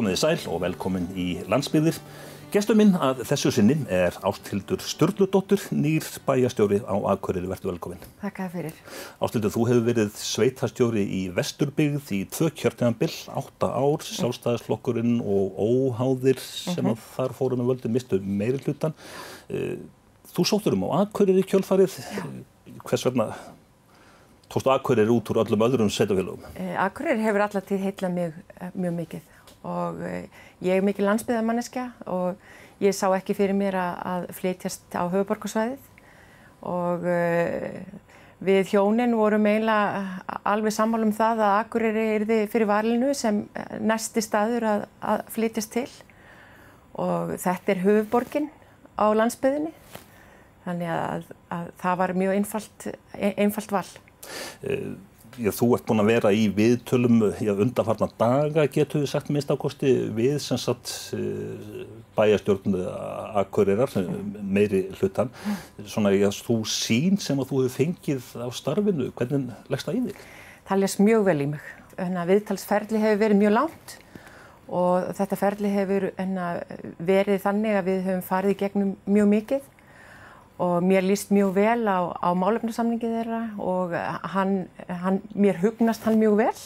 Komiði sæl og velkomin í landsbyðir. Gestur minn að þessu sinni er Ástildur Sturludóttur, nýr bæjastjóri á Akureyri. Verður velkomin. Takk að fyrir. Ástildur, þú hefur verið sveitastjóri í Vesturbyggð í tvö kjörtinabill, átta ár, sjálfstæðisflokkurinn og óháðir sem að þar fórum með völdu mistu meiri hlutan. Eh, Þú sóttur um á Akureyri kjölfarið. Hvers vegna tókstu Akureyri út úr öllum öðrum sveitafélagum? Eh, Akureyri hefur alltaf tíð heitlað mjög, mjög mikið og eh, ég er mikið landsbyðamanniska og ég sá ekki fyrir mér að, flytjast á höfuborgarsvæðið og uh, við hjónin vorum eiginlega alveg sammála um það að Akureyri erði fyrir valinu sem næsti staður að, að flytjast til. Og þetta er höfuborgin á landsbyðinni þannig að, að það var mjög einfalt, einfalt val. Já, þú ert búin að vera í viðtölum undanfarna daga, getur við sagt minnst ákosti við sem satt uh, bæjastjórn Akureyrar, meiri hlutan. Svona, já, þú sín sem að þú hefur fengið á starfinu, hvernig leggst það í þig? Það leggst mjög vel í mig. Enna, viðtalsferli hefur verið mjög langt og þetta ferli hefur enna, verið þannig að við höfum farið í gegnum mjög mikið og mér líst mjög vel á, á málefnarsamningi þeirra og hann, hann, mér hugnast hann mjög vel.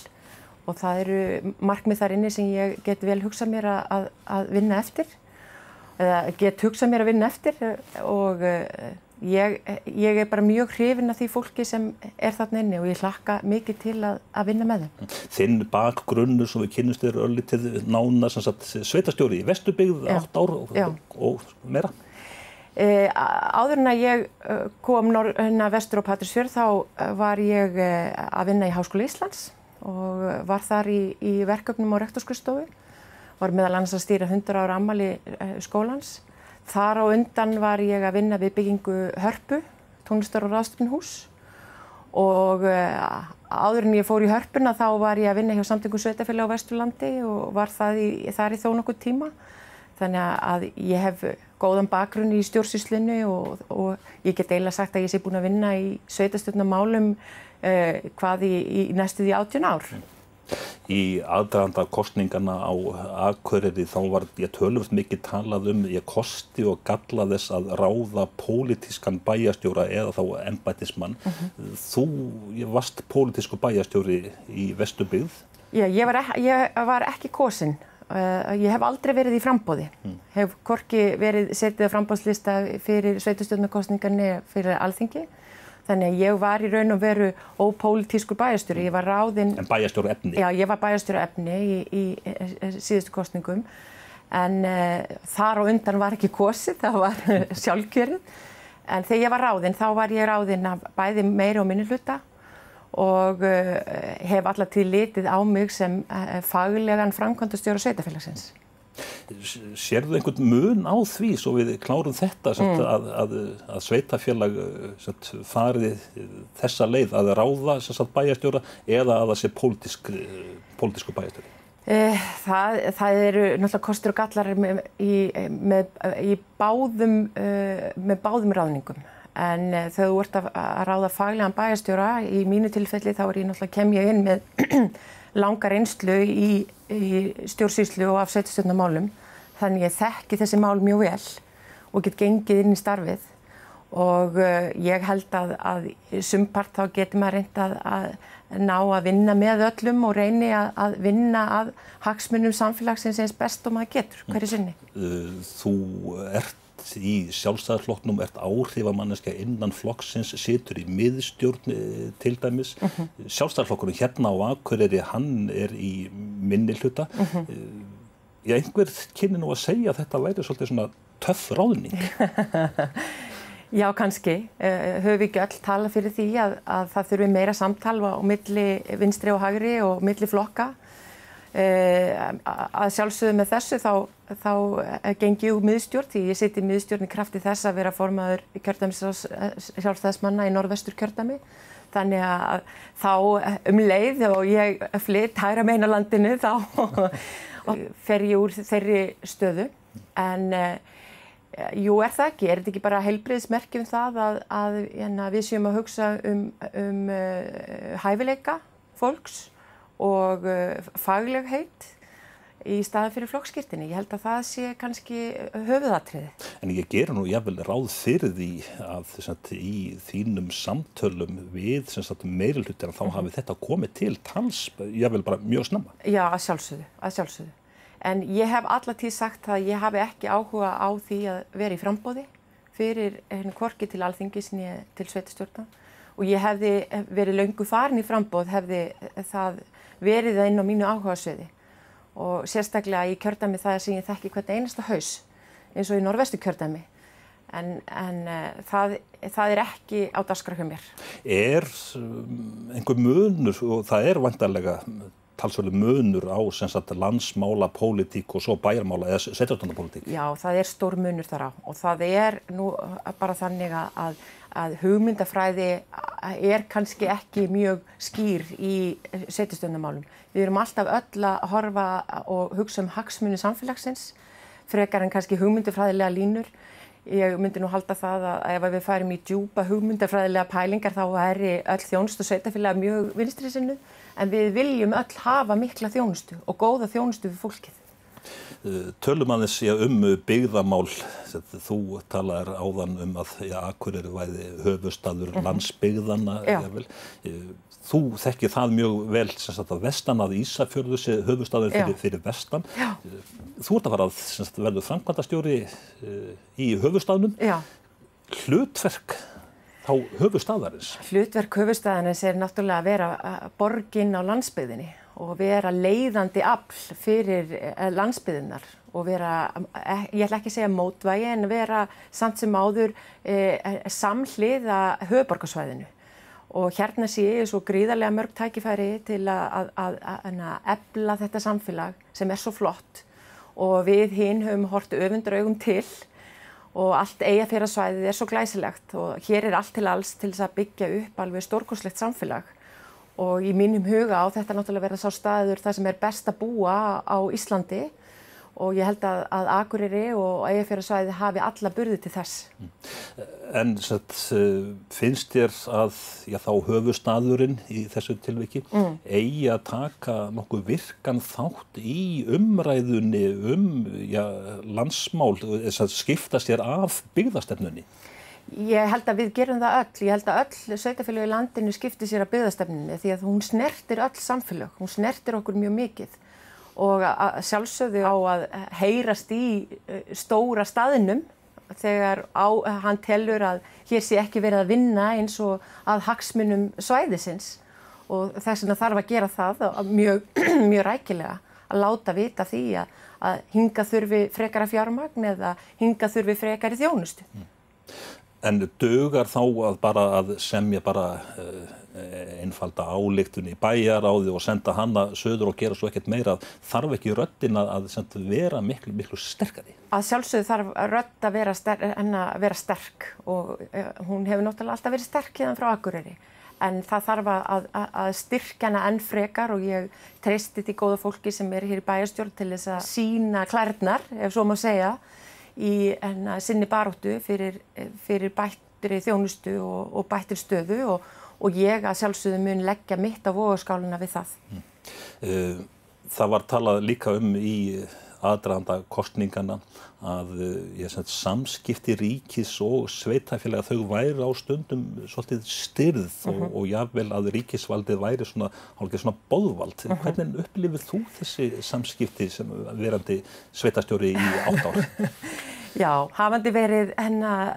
Og það eru markmið þar inni sem ég get vel hugsað mér að, að vinna eftir. Eða get hugsað mér að vinna eftir. Og ég, ég er bara mjög hrifin af því fólki sem er þarna inni og ég hlakka mikið til að, að vinna með þeim. Þinn bakgrunnur sem við kynnumst þér öllitið nána sveitastjóri í Vesturbygð, 8 ár og, og meira? Eh, áður en að ég kom hérna vestur á Patrísfjörð þá var ég að vinna í Háskóla Íslands og var þar í, í verkefnum á rektorskurstofu, var meðal annars að stýra 100 ára ammali skólans. Þar á undan var ég að vinna við byggingu Hörpu, tónlistar og ráðstöfnhús og áður en ég fór í Hörpuna þá var ég að vinna hjá samtökum sveitafélag á Vesturlandi og var í, þar í þó nokkuð tíma. Þannig að ég hef góðan bakgrunn í stjórnsýslinu og, og ég get eiginlega sagt að ég sé búin að vinna í sveitastöldnumálum uh, hvað í, í næstuði átjón ár. Í aðdraðanda kostningana á Akureyri þá var ég tölvöld mikið talað um ég kosti og galla þess að ráða pólitískan bæjastjóra eða þá embætismann. Uh -huh. Þú varst pólitísku bæjastjóri í Vesturbygð. Já, ég var, ek ég var ekki kosinn. Uh, ég hef aldrei verið í frambóði, mm. hef korki verið setið á frambóðslista fyrir sveitustjórnarkostningarni fyrir alþingi. Þannig að ég var í raun og veru ópólitískur bæjastjóri, ég var ráðinn En bæjastjóru efni? Já, ég var bæjastjóru efni í, í, í síðustu kostningum en uh, þar á undan var ekki kosið, það var sjálfkjörið. En þegar ég var ráðinn þá var ég ráðinn af bæði meiri og minni hluta og uh, hef alltaf til litið á mig sem uh, faglegan framkvæmdastjóru sveitafélagsins. Sérðu einhvern mun á því svo við klárum þetta mm. að, að, að sveitafélag satt, farið þessa leið að ráða bæjastjóra eða að það sé pólitísk, pólitísku bæjastjóri? Það, það eru náttúrulega kostur og gallar með, í, með, í báðum, með báðum ráðningum en þegar þú ert að, að ráða faglegan bæjastjóra í mínu tilfelli þá er ég náttúrulega kem ég inn með langar einslu í, í stjórnsýslu og afsættustjórnumálum þannig ég þekki þessi mál mjög vel og get gengið inn í starfið og uh, ég held að, að sumpart þá getur maður reynd að, að ná að vinna með öllum og reyni að, að vinna að hagsmunum samfélagsins eins best og maður getur hverju sinni. Þú ert í sjálfstæðarflokknum ert áhrifamanniska innan flokksins, situr í miðstjórn til dæmis. Uh -huh. Sjálfstæðarflokkurinn hérna á Akureyri, hann er í minni hluta. Uh -huh. Já, einhver kynni nú að segja að þetta væri svolítið svona töff ráðning. Já, kannski. Uh, höfum við ekki öll tala fyrir því að, að það þurfi meira samtal á milli vinstri og hagri og milli flokka. Uh, að sjálfsögðu með þessu þá, þá gengi ég úr miðstjórn því ég siti í miðstjórn í krafti þess að vera formaður sjálfstæðismanna í norðvestur kjördæmi þannig að þá um leið og ég flytt hægra meina landinu þá fer ég úr þeirri stöðu. En uh, jú er það ekki, er þetta ekki bara heilbriðsmerkjum það að, að, að við séum að hugsa um, um uh, hæfileika fólks og uh, faglegheit í staðan fyrir flokkskirtinni. Ég held að það sé kannski höfuðatriði. En ég gera nú jáfnvel ráð fyrir því að sagt, í þínum samtölum við meirulutir að þá hafi þetta komið til tals jáfnvel bara mjög snamma. Já, að sjálfsögðu, að sjálfsögðu. En ég hef allatíð sagt að ég hafi ekki áhuga á því að vera í frambóði fyrir henni korki til alþingisni til sveitastjórna og ég hefði verið laungu farin í frambóð hefði það verið það inn á mínu áhugasöði og sérstaklega í kjördami það sem ég þekki hvern einasta haus eins og í norvestu kjördami en, en uh, það, það er ekki á daskra hjá mér. Er um, einhver munur og það er vantarlega talsverðu munur á sagt, landsmála, pólitík og svo bæjarmála eða setjartónapólitík? Já, það er stór munur þar á og það er nú bara þannig að, að hugmyndafræði er kannski ekki mjög skýr í setjastöndamálum. Við erum alltaf öll að horfa og hugsa um hagsmunni samfélagsins frekar en kannski hugmyndafræðilega línur. Ég myndi nú halda það að ef við færum í djúpa hugmyndafræðilega pælingar þá er öll þjónust og sveitafélag mjög vinstri sinnu en við viljum öll hafa mikla þjónustu og góða þjónustu við fólkið. Eh, tölum aðeins um byggðamál, þú talaður áðan um að Akureyri væði höfustadur mhm. landsbyggðana. Eh, þú þekkir það mjög vel sagt, að vestan að Ísafjörðu sé höfustadur fyrir, fyrir vestan. Já. Eh, þú ert að fara að verða framkvæmdastjóri í höfustadunum. Hlutverk þá höfustafðarins? Hlutverk höfustafðarins er náttúrulega að vera borginn á landsbyðinni og vera leiðandi afl fyrir eh, landsbyðinnar og vera, eh, ég ætla ekki að segja mótvægi en vera samt sem áður eh, samhliða höfuborgarsvæðinu og hérna sé ég svo gríðarlega mörg tækifæri til að, að, að, að ebla þetta samfélag sem er svo flott. Og við hinn höfum hortu öfundur augum til og allt eigaféragsvæðið er svo glæsilegt og hér er allt til alls til þess að byggja upp alveg stórkoslegt samfélag og í mínum huga á þetta náttúrulega verða sá staður það sem er best að búa á Íslandi og ég held að, að Akureyri og eigaféragsvæði hafi alla burði til þess. En satt, eh, finnst þér að já, þá höfustadurinn í þessu tilviki mm. eigi að taka nokkuð virkan þátt í umræðunni um já, landsmál, þess að skipta sér af byggðastefnunni? Ég held að við gerum það öll. Ég held að öll sveitafélög í landinu skipti sér að byggðastefnunni því að hún snertir öll samfélag, hún snertir okkur mjög mikið og sjálfsögðu á að heyrast í eh, stóra staðinum þegar á, hann telur að hér sé ekki verið að vinna eins og að hagsmunum svæðisins og þess vegna þarf að gera það mjög, mjög rækilega að láta vita því að, að hinga þurfi frekara fjármagn eða hinga þurfi frekari þjónustu. Mm. En dögar þá að bara að semja bara uh, einfalda álíktun í bæjaráði og senda hanna söður og gera svo ekkert meira? Þarf ekki röttin að, að vera miklu, miklu sterkari? Að sjálfsögðu þarf rött að vera, ster að vera sterk og uh, hún hefur náttúrulega alltaf verið sterk hérna frá Akureyri. En það þarf að, að styrkja hana enn frekar og ég treysti til góða fólki sem er hér í bæjastjórn til þess að sína klærnar, ef svo má segja í enna, sinni baróttu fyrir, fyrir bættri þjónustu og, og bættri stöðu og, og ég að sjálfsögðu mun leggja mitt á vogaskáluna við það. Mm. Það var talað líka um í aðdraðanda kostningana að ég, sagt, samskipti ríkis og sveitafélaga þau væri á stundum svolítið styrð og, mhm. og jáfnvel að ríkisvaldið væri svona, svona bóðvald. Mhm. -huh. Hvernig upplifir þú þessi samskipti sem verandi sveitastjóri í átt ár? Já, hafandi verið hennar,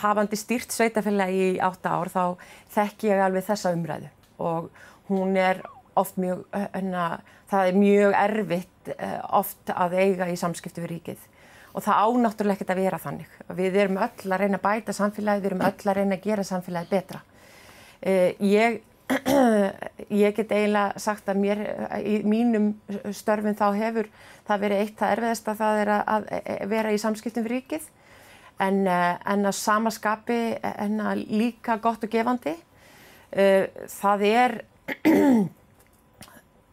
hafandi stýrt sveitafélagi í átt ár þá þekk ég alveg þessa umræðu og hún er oft mjög, hennar, það er mjög erfitt eh, oft að eiga í samskipti við ríkið og það ánáttúrulega ekkert að vera þannig. Við erum öll að reyna að bæta samfélagið, við erum öll að reyna að gera samfélagið betra. Eh, ég, ég get eiginlega sagt að mér í mínum störfin þá hefur það verið eitt það erfiðast að það er að vera í samskiptum við ríkið en, eh, en að samaskapi en að líka gott og gefandi. Það er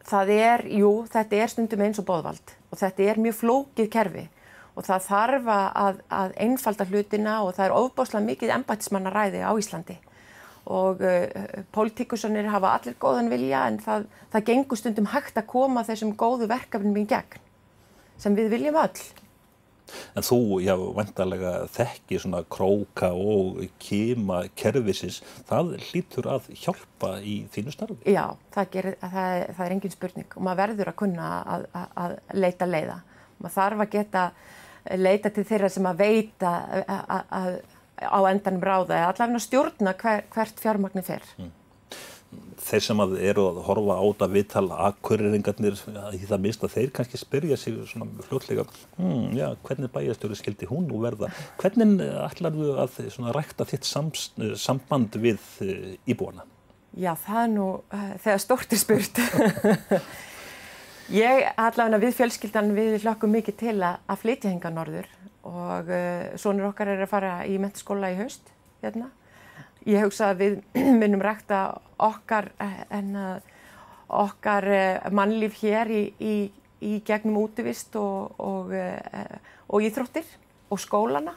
það er, jú, þetta er stundum eins og bóðvald og þetta er mjög flókið kerfi og það þarf að, að einfalda hlutina og það er ofbáslega mikið embætismannaræði á Íslandi og uh, pólitíkusunir hafa allir góðan vilja en það, það gengur stundum hægt að koma þessum góðu verkefnum í gegn sem við viljum öll. En þú, já, vantarlega þekki svona króka og kima kervisins, það hlýtur að hjálpa í þínu starfi? Já, það, gerir, það, það er engin spurning og maður verður að kunna að, að, að leita leiða. Maður þarf að geta leita til þeirra sem að veita að, á endanum ráða eða allavega stjórna hver, hvert fjármagnir fer. Mm þeir sem að eru að horfa á þetta viðtal akkuriringarnir í það mist að þeir kannski spyrja sig svona fljótlega hmm, já, hvernig bæjastöru skildi hún nú verða? Hvernig ætlar þú að svona, rækta þitt sams, samband við íbúana? Já, það er nú þegar stort er spurt. Ég allavega við fjölskyldan við hlökkum mikið til að, að flytja henga norður og uh, sonur okkar er að fara í mentaskóla í haust hérna ég hugsa að við munum rækta okkar, en, okkar eh, mannlíf hér í, í, í gegnum útivist og, og, eh, og íþróttir og skólana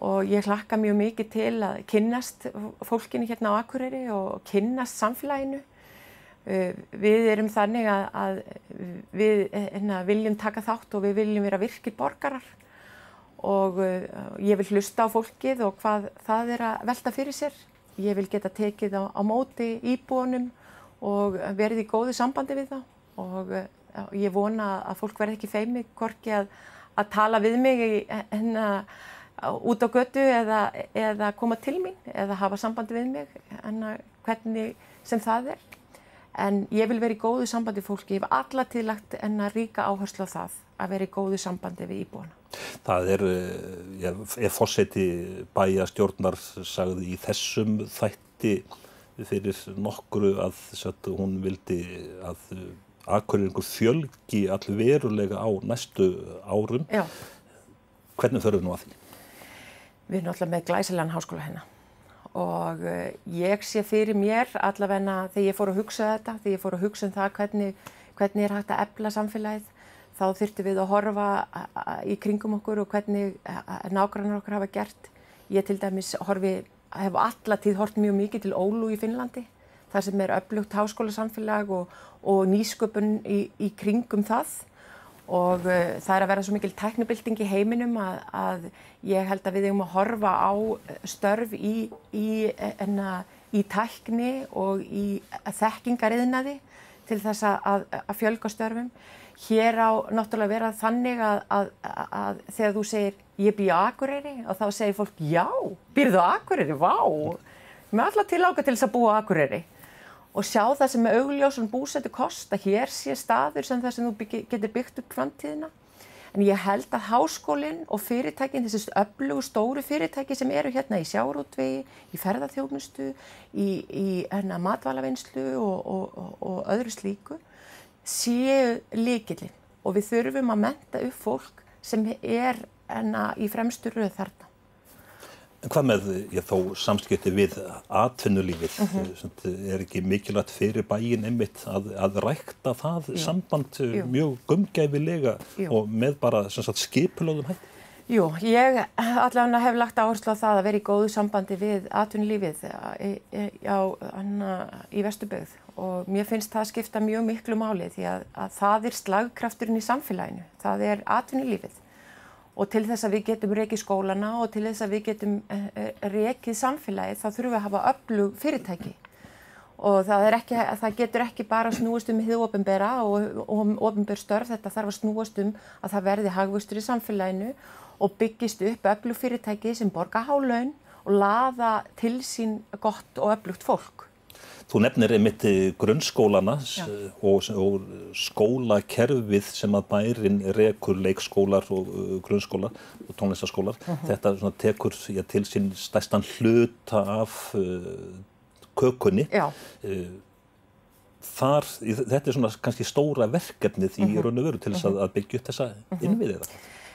og ég hlakka mjög mikið til að kynnast fólkinu hérna á Akureyri og kynnast samfélaginu. Eh, við erum þannig að, að við hérna, viljum taka þátt og við viljum vera virkir borgarar og uh, ég vil hlusta á fólkið og hvað það er að velta fyrir sér. Ég vil geta tekið á, á móti íbúanum og verið í góðu sambandi við það og uh, ég vona að fólk verði ekki feimig hvorki að, að tala við mig en að út á götu eða, eða koma til mín eða hafa sambandi við mig en hvernig sem það er. En ég vil vera í góðu sambandi fólki, ég hef alla tillagt en að ríka áherslu á það að vera í góðu sambandi við íbúana. Það er, eh, ef fórseti bæja stjórnar sagði í þessum þætti fyrir nokkru að satt, hún vildi að aðkvöringu fjölgi allverulega á næstu árum. Já. Hvernig förum við nú að því? Við erum alltaf með glæsilegan háskóla hérna og eh, ég sé fyrir mér allavegna þegar ég fór að hugsa þetta, þegar ég fór að hugsa um það hvernig, hvernig er hægt að ebla samfélagið þá þurftum við að horfa í kringum okkur og hvernig nágrannar okkur hafa gert. Ég til dæmis horfi, hef allatíð hort mjög mikið til Ólu í Finnlandi, þar sem er öflugt háskólasamfélag og, og nýsköpun í, í kringum það og uh, það er að vera svo mikil teknibilding í heiminum að, að ég held að við hefum að horfa á störf í, í, enna, í tækni og í þekkingariðnaði til þess að, að fjölga störfum. Hér á náttúrulega vera þannig að, að, að þegar þú segir ég býð á Akureyri og þá segir fólk já, býrðu á Akureyri, vá með alltaf til áka til þess að búa á Akureyri. Og sjá það sem með augljósun búsetu kost að hér sé staður sem það sem þú byggi, getur byggt upp framtíðina en ég held að háskólinn og fyrirtækin, þessi öflugu stóru fyrirtæki sem eru hérna í sjárútvegi, í ferðarþjónustu, í, í hérna, matvælavinnslu og, og, og, öðru slíku séu líkilinn og við þurfum að menta upp fólk sem er enna í fremstu rauð þarna. En hvað með ég, þó samskipti við atvinnulífið? Uh mhm. -huh. Er ekki mikilvægt fyrir bæin einmitt að, að rækta það Jú. samband Jú. mjög gumgæfilega og með bara skipulöðum hætti? Jú, ég allavega hef lagt áherslu á það að vera í góðu sambandi við atvinnulífið í, í Vesturböð og mér finnst það skipta mjög miklu máli því að, að það er slagkrafturinn í samfélaginu, það er atvinnulífið og til þess að við getum rekið skólana og til þess að við getum eh, eh, rekið samfélagið þá þurfum við að hafa öflug fyrirtæki og það, ekki, það getur ekki bara snúast um hið ofinbera og, og ofinber störf, þetta þarf að snúast um að það verði hagvustur í samfélaginu og byggist upp öflug fyrirtæki sem borga hálaun og laða til sín gott og öflugt fólk. Þú nefnir einmitt grunnskólana og, og skólakerfið sem að bærin rekur leikskólar og uh, grunnskólar og tónlistaskólar. Uh mhm. -huh. Þetta tekur já, til sín stæstan hluta af uh, kökunni. Þar, þetta er svona kannski stóra verkefnið í uh mhm. -huh. raun og veru til þess uh -huh. að byggja upp þessa mhm. innviðið.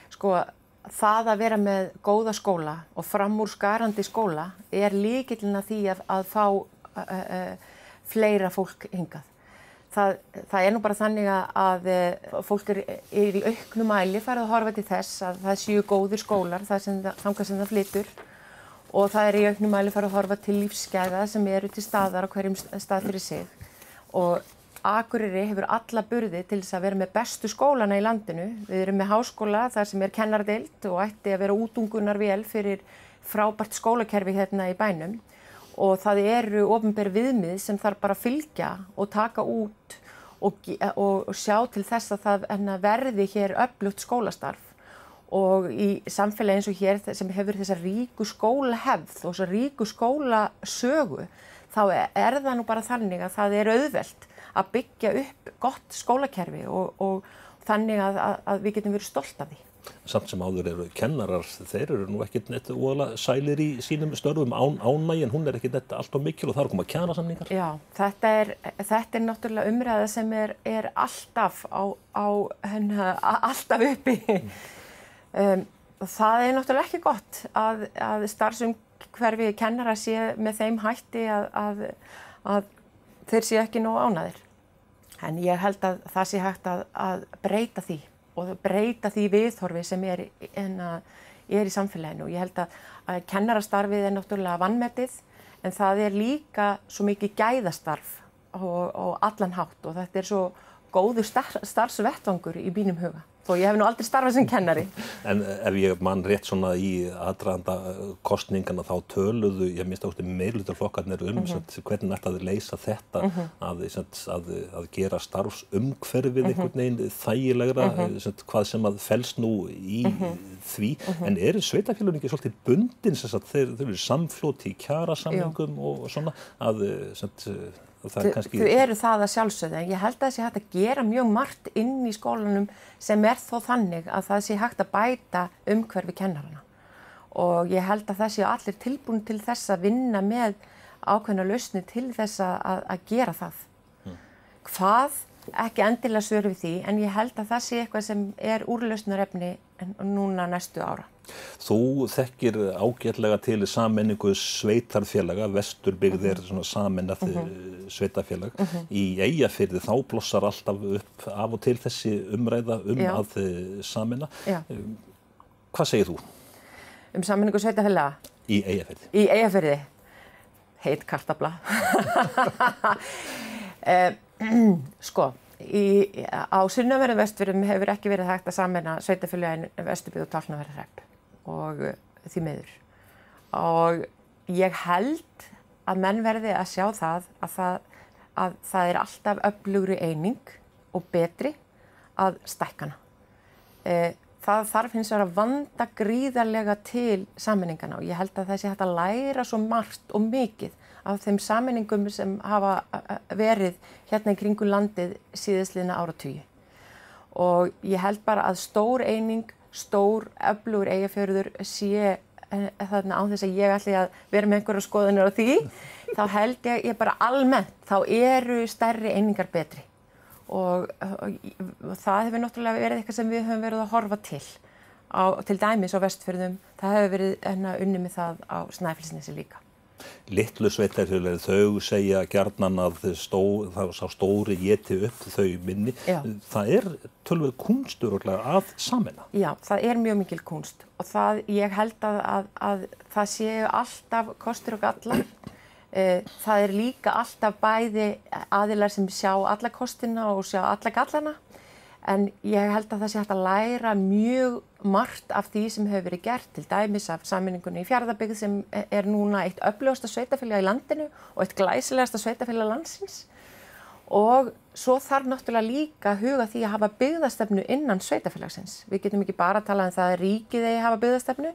Sko það að vera með góða skóla og framúr skarandi skóla er líkilina því að, að fá fleira fólk hingað. Það, það er nú bara þannig að fólk er, er í auknum mæli farið að horfa til þess að það séu góðir skólar sem það, sem það flytur og það er í auknum mæli farið að horfa til lífsgæða sem eru til staðar á hverjum stað fyrir sig og Akureyri hefur alla burði til þess að vera með bestu skólana í landinu. Við erum með háskóla þar sem er kennardeilt og ætti að vera útungunar vel fyrir frábært skólakerfi hérna í bænum og það eru ofinbæri viðmið sem þarf bara að fylgja og taka út og, og, og sjá til þess að það hérna, verði hér öflugt skólastarf og í samfélagi eins og hér sem hefur þessa ríku skólahefð og þessa ríku skólasögu þá er það nú bara þannig að það er auðvelt að byggja upp gott skólakerfi og, og þannig að, að, að við getum verið stolt af því. Samt sem áður eru kennarar, þeir eru nú ekkert neitt óalega sælir í sínum störfum án, ánægin, hún er ekkert neitt alltaf mikil og það er komað kjænasamningar. Já, þetta er, þetta er náttúrulega umræða sem er, er alltaf, á, á, henni, alltaf uppi. Mm. Um, það er náttúrulega ekki gott að, að starfsumhverfi kennara sé með þeim hætti að, að þeir sé ekki nógu ánaðir. En ég held að það sé hægt að, að breyta því og breyta því viðhorfi sem er, er í samfélaginu. Ég held að, að kennarastarfið er náttúrulega vannmetið en það er líka svo mikið gæðastarf og, og allan hátt og þetta er svo góður starfsvettvangur í bínum huga þó ég hef nú aldrei starfað sem kennari. En ef ég mann rétt svona í aðdraðanda kostningana þá töluðu, ég minnst ástu meirlutarflokkarnir um mm -hmm. hvernig ætti að leysa þetta mm -hmm. að, að, að gera starfsumhverfið mm -hmm. einhvern veginn þægilegra, mhm. sem, hvað sem að fels nú í mhm. því, mhm. en eru sveitafélagin ekki svolítið bundin sem þeir eru samflóti í kjara samlingum og svona að sem, Þau, eru það að sjálfsögðu en ég held að það sé hægt að gera mjög margt inn í skólanum sem er þó þannig að það sé hægt að bæta umhverfi kennarana og ég held að það sé allir tilbúin til þess að vinna með ákveðna lausni til þess að, að gera það. Mm. Hvað? Ekki endilega svör við því en ég held að það sé eitthvað sem er úrlausnarefni núna næstu ára. Þú þekkir ágætlega til sammenningu sveitarfélaga, Vesturbyggð er svona samennað uh -huh. sveitarfélag. Uh -huh. Í eigafyrði þá blossar alltaf upp af og til þessi umræða um Já. að eh, samenna. Já. Hvað segir þú? Um sammenningu sveitarfélaga? Í eigafyrði. Í eigafyrði. Heit kartabla. eh, sko. Í, á sunnaveri vestfjörðum hefur ekki verið hægt að samena sveitafélagin Vesturbyggð og Tálnaveri hrepp og uh, því meður. Og ég held að menn verði að sjá það að það, að það er alltaf öflugri eining og betri að stækkana. E, það þarf hins vegar að vanda gríðarlega til sammeningana og ég held að þessi hægt að læra svo margt og mikið af þeim sammeningum sem hafa verið hérna í kringu landið síðastliðna áratugji. Og ég held bara að stór eining stór, öflugur eigafjörður sé eh, þarna á þess að ég ætli að vera með einhverja skoðunir á því, þá held ég, ég bara almennt, þá eru stærri einingar betri og, það hefur náttúrulega verið eitthvað sem við höfum verið að horfa til, á, til dæmis á vestfjörðum, það hefur verið hérna, unni með það á snæfilsnesi líka. Littlu sveitarfélagi þau segja gerðnan að stó, það sá stóri geti upp þau minni. Já. Það er tölvöð kunstur að samena. Já, það er mjög mikil kunst og það, ég held að, að, að það séu alltaf kostur og gallar. Eh, það er líka alltaf bæði aðilar sem sjá alla kostina og sjá alla gallana en ég held að það sé hægt að læra mjög margt af því sem hefur verið gert til dæmis af saminningunni í fjárðarbygð sem er núna eitt öflugasta sveitafélag í landinu og eitt glæsilegasta sveitafélag landsins og svo þarf náttúrulega líka að huga því að hafa byggðastefnu innan sveitafélagsins. Við getum ekki bara að tala um það að ríkið eigi að hafa byggðastefnu,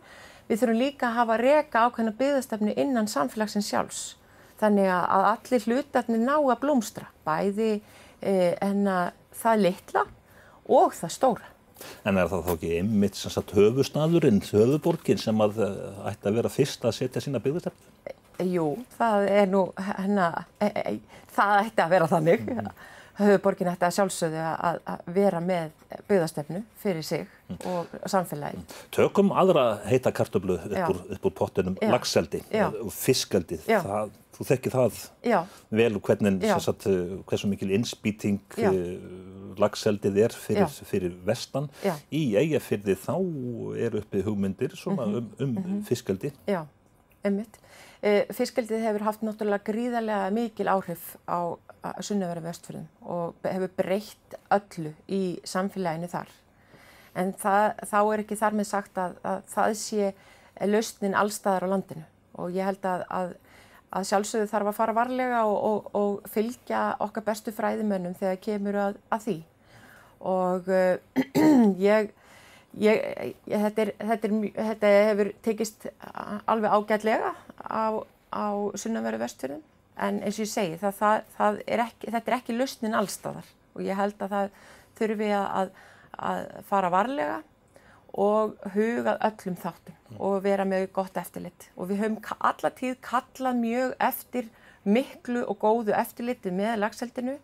við þurfum líka að hafa reka ákveðna byggðastefnu innan samfélagsins sjálfs. Þannig að allir hlutarnir ná að blómstra, bæði eh, en að það litla og það stóra. En er það þá ekki einmitt höfusnaðurinn, höfuborgin sem að eh, ætti að vera fyrst að setja sína byggðustefnu? Jú, það er nú, hérna, e, e, það ætti að vera þannig. Mm -hmm. Höfuborgin ætti að sjálfsögðu að, að vera með byggðastefnu fyrir sig mm. og samfélagi. Mm. Tökum aðra heita kartöflu upp upp úr pottunum, lagseldi og fiskaldi. Það, þú þekkir það Já. vel hvernig, sagt, hversu mikil innspýting lagseldið er fyrir, fyrir vestan. Já. Í eigafyrði þá er uppið hugmyndir mm -hmm. um, um mm -hmm. fiskaldi. Já, einmitt. E, Fiskildið hefur haft náttúrulega gríðarlega mikil áhrif á sunnöveru vestfjörðum og hefur breytt öllu í samfélaginu þar. En það, þá er ekki þar með sagt að, að það sé lausnin allstaðar á landinu og ég held að, að, að sjálfsögðu þarf að fara varlega og, og, og fylgja okkar bestu fræðimönnum þegar kemur að því og uh, ég, ég, ég þetta, er, þetta, er, þetta hefur tekist alveg ágætlega á, á sunnanveru vestfjörðum. En eins og ég segi það, það, það er ekki, þetta er ekki lausnin allstaðar og ég held að það þurfi að fara varlega og hugað öllum þáttum mm. og vera með gott eftirlit. Og við höfum alla tíð kallað mjög eftir miklu og góðu eftirliti með lagseldinu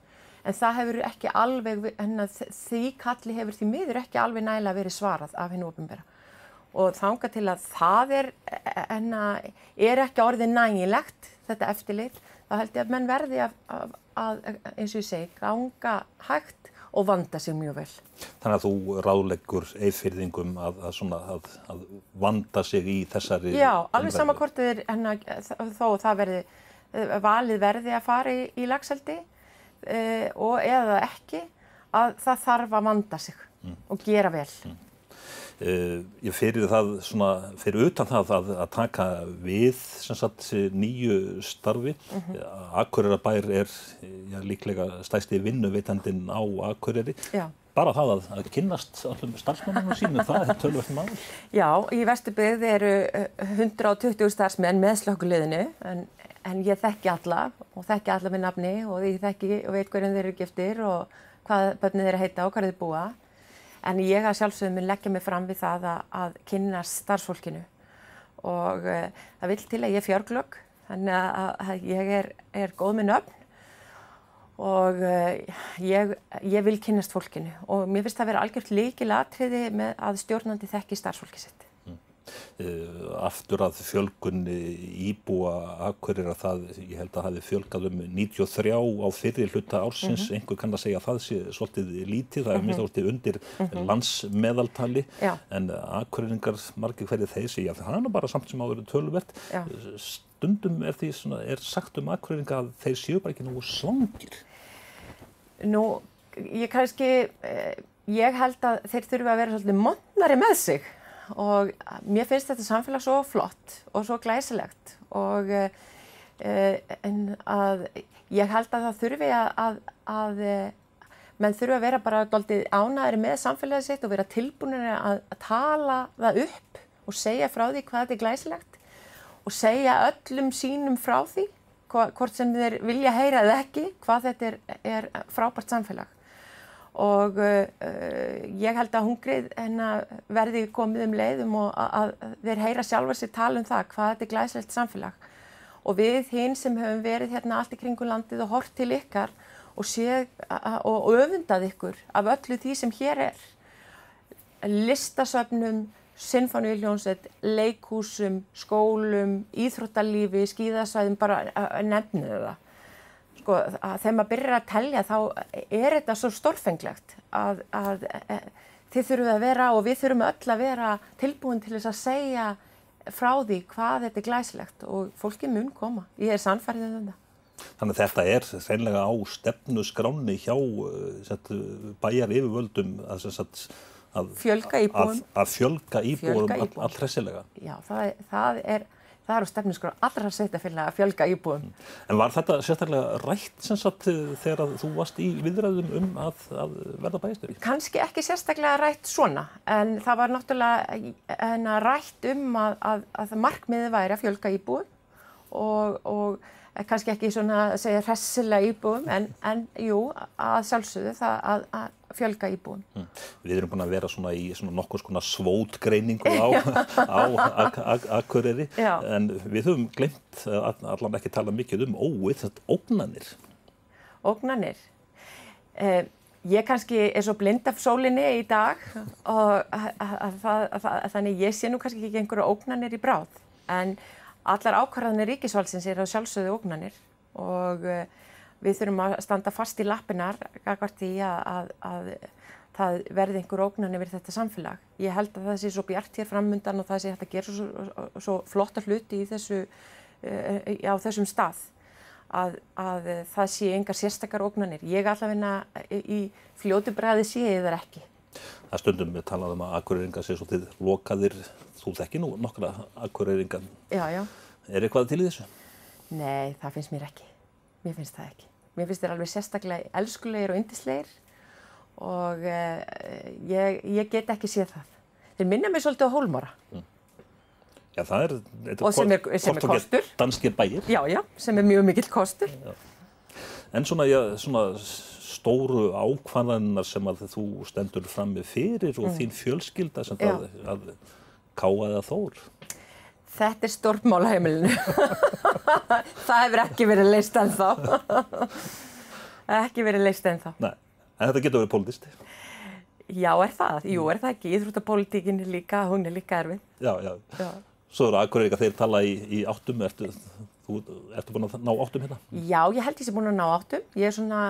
en það hefur ekki alveg, því kalli hefur því miður ekki alveg nægilega verið svarað af hennu ofinbera og þánga til að það er, hennar, er ekki orðið nægilegt þetta eftirlit, þá held ég að menn verði að, að, að eins og ég segi, ganga hægt og vanda sig mjög vel. Þannig að þú ráðleggur eifyrðingum að, að, að vanda sig í þessari... Já, alveg sama hvort þó það verði, valið verði að fara í, í lagseldi e, og eða ekki, að það þarf að vanda sig mm. og gera vel. Mm. Uh, ég fyrir það svona, fyrir utan það að, að taka við sagt, nýju starfi uh mhm. -huh. Akureyra-bær er já, líklega stæsti vinnuveitandin á Akureyri já. bara það að, að kynnast allum starfsmenninu sínu, það er tölvöld maður Já, í Vesturbygð eru 120 starfsmenn með slökkuliðinu en, en ég þekki alla og þekki alla með nafni og ég þekki og veit hverjum þeir eru giftir og hvað börnir þeir heita og hvað þeir búa. En ég að sjálfsögum mun leggja mig fram við það að, að kynna starfsfólkinu. Og uh, það vil til að ég er fjörglögg, þannig að, að ég er, er góð með nöfn. Og uh, ég, ég vil kynast fólkinu. Og mér finnst það að vera algjört líkil atriði með að stjórnandi þekki starfsfólki sitt. Eh, aftur að fjölgunni íbúa akkurir að það, ég held að hafi fjölgað um 93 á fyrir hluta ársins, mm -hmm. einhver kann að segja að það sé svolítið lítið, það er minnst áttið undir mm -hmm. landsmeðaltali Já. en akkuriringar margir hverju þeir segja að það er bara samt sem áður tölvert Já. stundum er því svona, er sagt um akkuriringa að þeir séu bara ekki nú slangir Nú, ég kannski eh, ég held að þeir þurfa að vera svolítið monnari með sig og mér finnst þetta samfélag svo flott og svo glæsilegt og uh, en að ég held að það þurfi að, að, að menn þurfi að vera bara doldið ánæðri með samfélagið sitt og vera tilbúinir að, að tala það upp og segja frá því hvað þetta er glæsilegt og segja öllum sínum frá því hvort sem þeir vilja heyra eða ekki hvað þetta er, er frábært samfélag og uh, ég held að hungrið verði komið um leiðum og að, þeir heyra sjálfa sér tala um það hvað þetta er glæsilegt samfélag. Og við hinn sem höfum verið hérna allt í kringu landið og hort til ykkar og, og, öfundað ykkur af öllu því sem hér er. Listasöfnum, sinfoníuljónsett, leikhúsum, skólum, íþróttalífi, skíðasvæðum, bara nefnum það sko, að þegar maður byrjar að telja þá er þetta svo stórfenglegt að, að e, þið þurfum að vera og við þurfum öll að vera tilbúin til þess að segja frá því hvað þetta er glæslegt og fólki mun koma. Ég er sannfærið um það. Þannig að þetta er reynlega á stefnu skráni hjá set, bæjar yfirvöldum að, að fjölga að, að fjölga íbúum all, all hressilega. Já, það, það er það eru stefnusgur allra sveitafélag að fjölga íbúum. En var þetta sérstaklega rætt sem sagt þegar þú varst í viðræðum um að, að verða bæjastöri? Kanski ekki sérstaklega rætt svona en það var náttúrulega rætt um að, að, að markmiði væri að fjölga íbúum og, og kannski ekki svona að segja hressilega íbúum en, en jú að sjálfsögðu það að, að fjölga íbúum. Mm. Við erum búin að vera svona í svona nokkur svona svótgreiningu á, á Akureyri en við höfum glemt allan ekki tala mikið um óið, þetta ógnanir. Ógnanir? Eh, ég kannski er svo blind af sólinni í dag og þannig ég sé nú kannski ekki einhverju ógnanir í bráð en allar ákvarðanir ríkisvaldsins er á sjálfsögðu ógnanir og uh, við þurfum að standa fast í lappinar gagvart í að, að, að það verði einhver ógnan yfir þetta samfélag. Ég held að það sé svo bjart hér framundan og það sé hægt að gera svo, svo, svo flotta hluti í þessu, uh, á þessum stað að, að það sé engar sérstakar ógnanir. Ég allavegna í fljótu bræði sé ég þar ekki. Það stundum við talaðum að akkurýringa sé svo þið lokaðir, þú þekki nú nokkra akkurýringa. Já, já. Er eitthvað til í þessu? Nei, það finnst mér ekki. Mér finnst það ekki. Mér finnst þér alveg sérstaklega elskulegir og yndislegir og uh, ég, ég get ekki séð það. Þeir minna mér svolítið á hólmóra. Mm. Já, það er, og sem er, sem er kostur. Danskir bæir. Já, já, sem er mjög mikill kostur. Já. En svona, já, svona stóru ákvæðanar sem að þú stendur fram með fyrir og mm. þín fjölskylda sem það að káaði að þór. Þetta er stórmál á heimilinu. það hefur ekki verið leist ennþá. ekki verið leist ennþá. Nei, en þetta getur verið pólitísti. Já, er það? Jú, er það ekki? Íþróttapolítíkin er líka, hún er líka erfið. Já, já. já. Svo eru akkurir eitthvað þeir tala í, í áttum, ertu, þú, ertu búin að ná áttum hérna? Já, ég held ég sé búin að ná áttum. Ég er svona,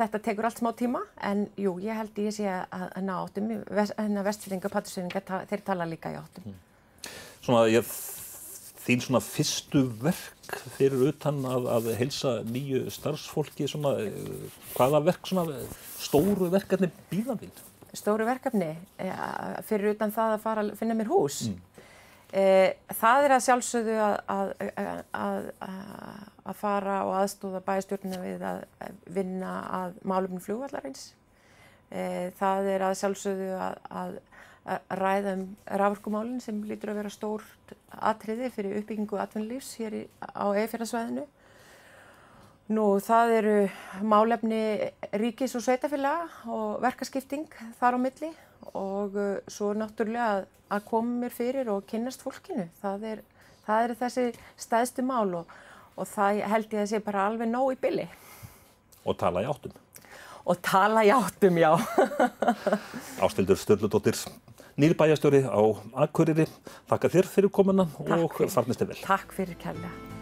þetta tekur allt smá tíma, en jú, ég held ég sé að, að ná áttum. Hérna vestfyrringa og pattursfyrringa, þeir tala líka í áttum. Mm. Svona, ég þín svona fyrstu verk fyrir utan að, að heilsa nýju starfsfólki svona, hvaða verk svona stóru verkefni býða þín? Stóru verkefni fyrir utan það að fara að finna mér hús mm. e, það er að sjálfsögðu að, að, að fara og aðstóða bæstjórnina við að vinna að málumni fljóvallarins e, það er að sjálfsögðu að að ræða um raforkumálinn sem lítur að vera stórt atriði fyrir uppbyggingu atvinnulífs hér í, á eifjörðarsvæðinu. Nú það eru málefni ríkis og sveitafélaga og verkaskipting þar á milli og uh, svo náttúrulega að, að koma mér fyrir og kynnast fólkinu. Það er, það er þessi stæðstu mál og, og það held ég að sé bara alveg nóg í billi. Og tala í áttum. Og tala í áttum, já. Ástildur Sturldóttir nýrbæjastjóri á Akureyri. Þakka þér fyrir komuna og farnist þið vel. Takk fyrir kærlega.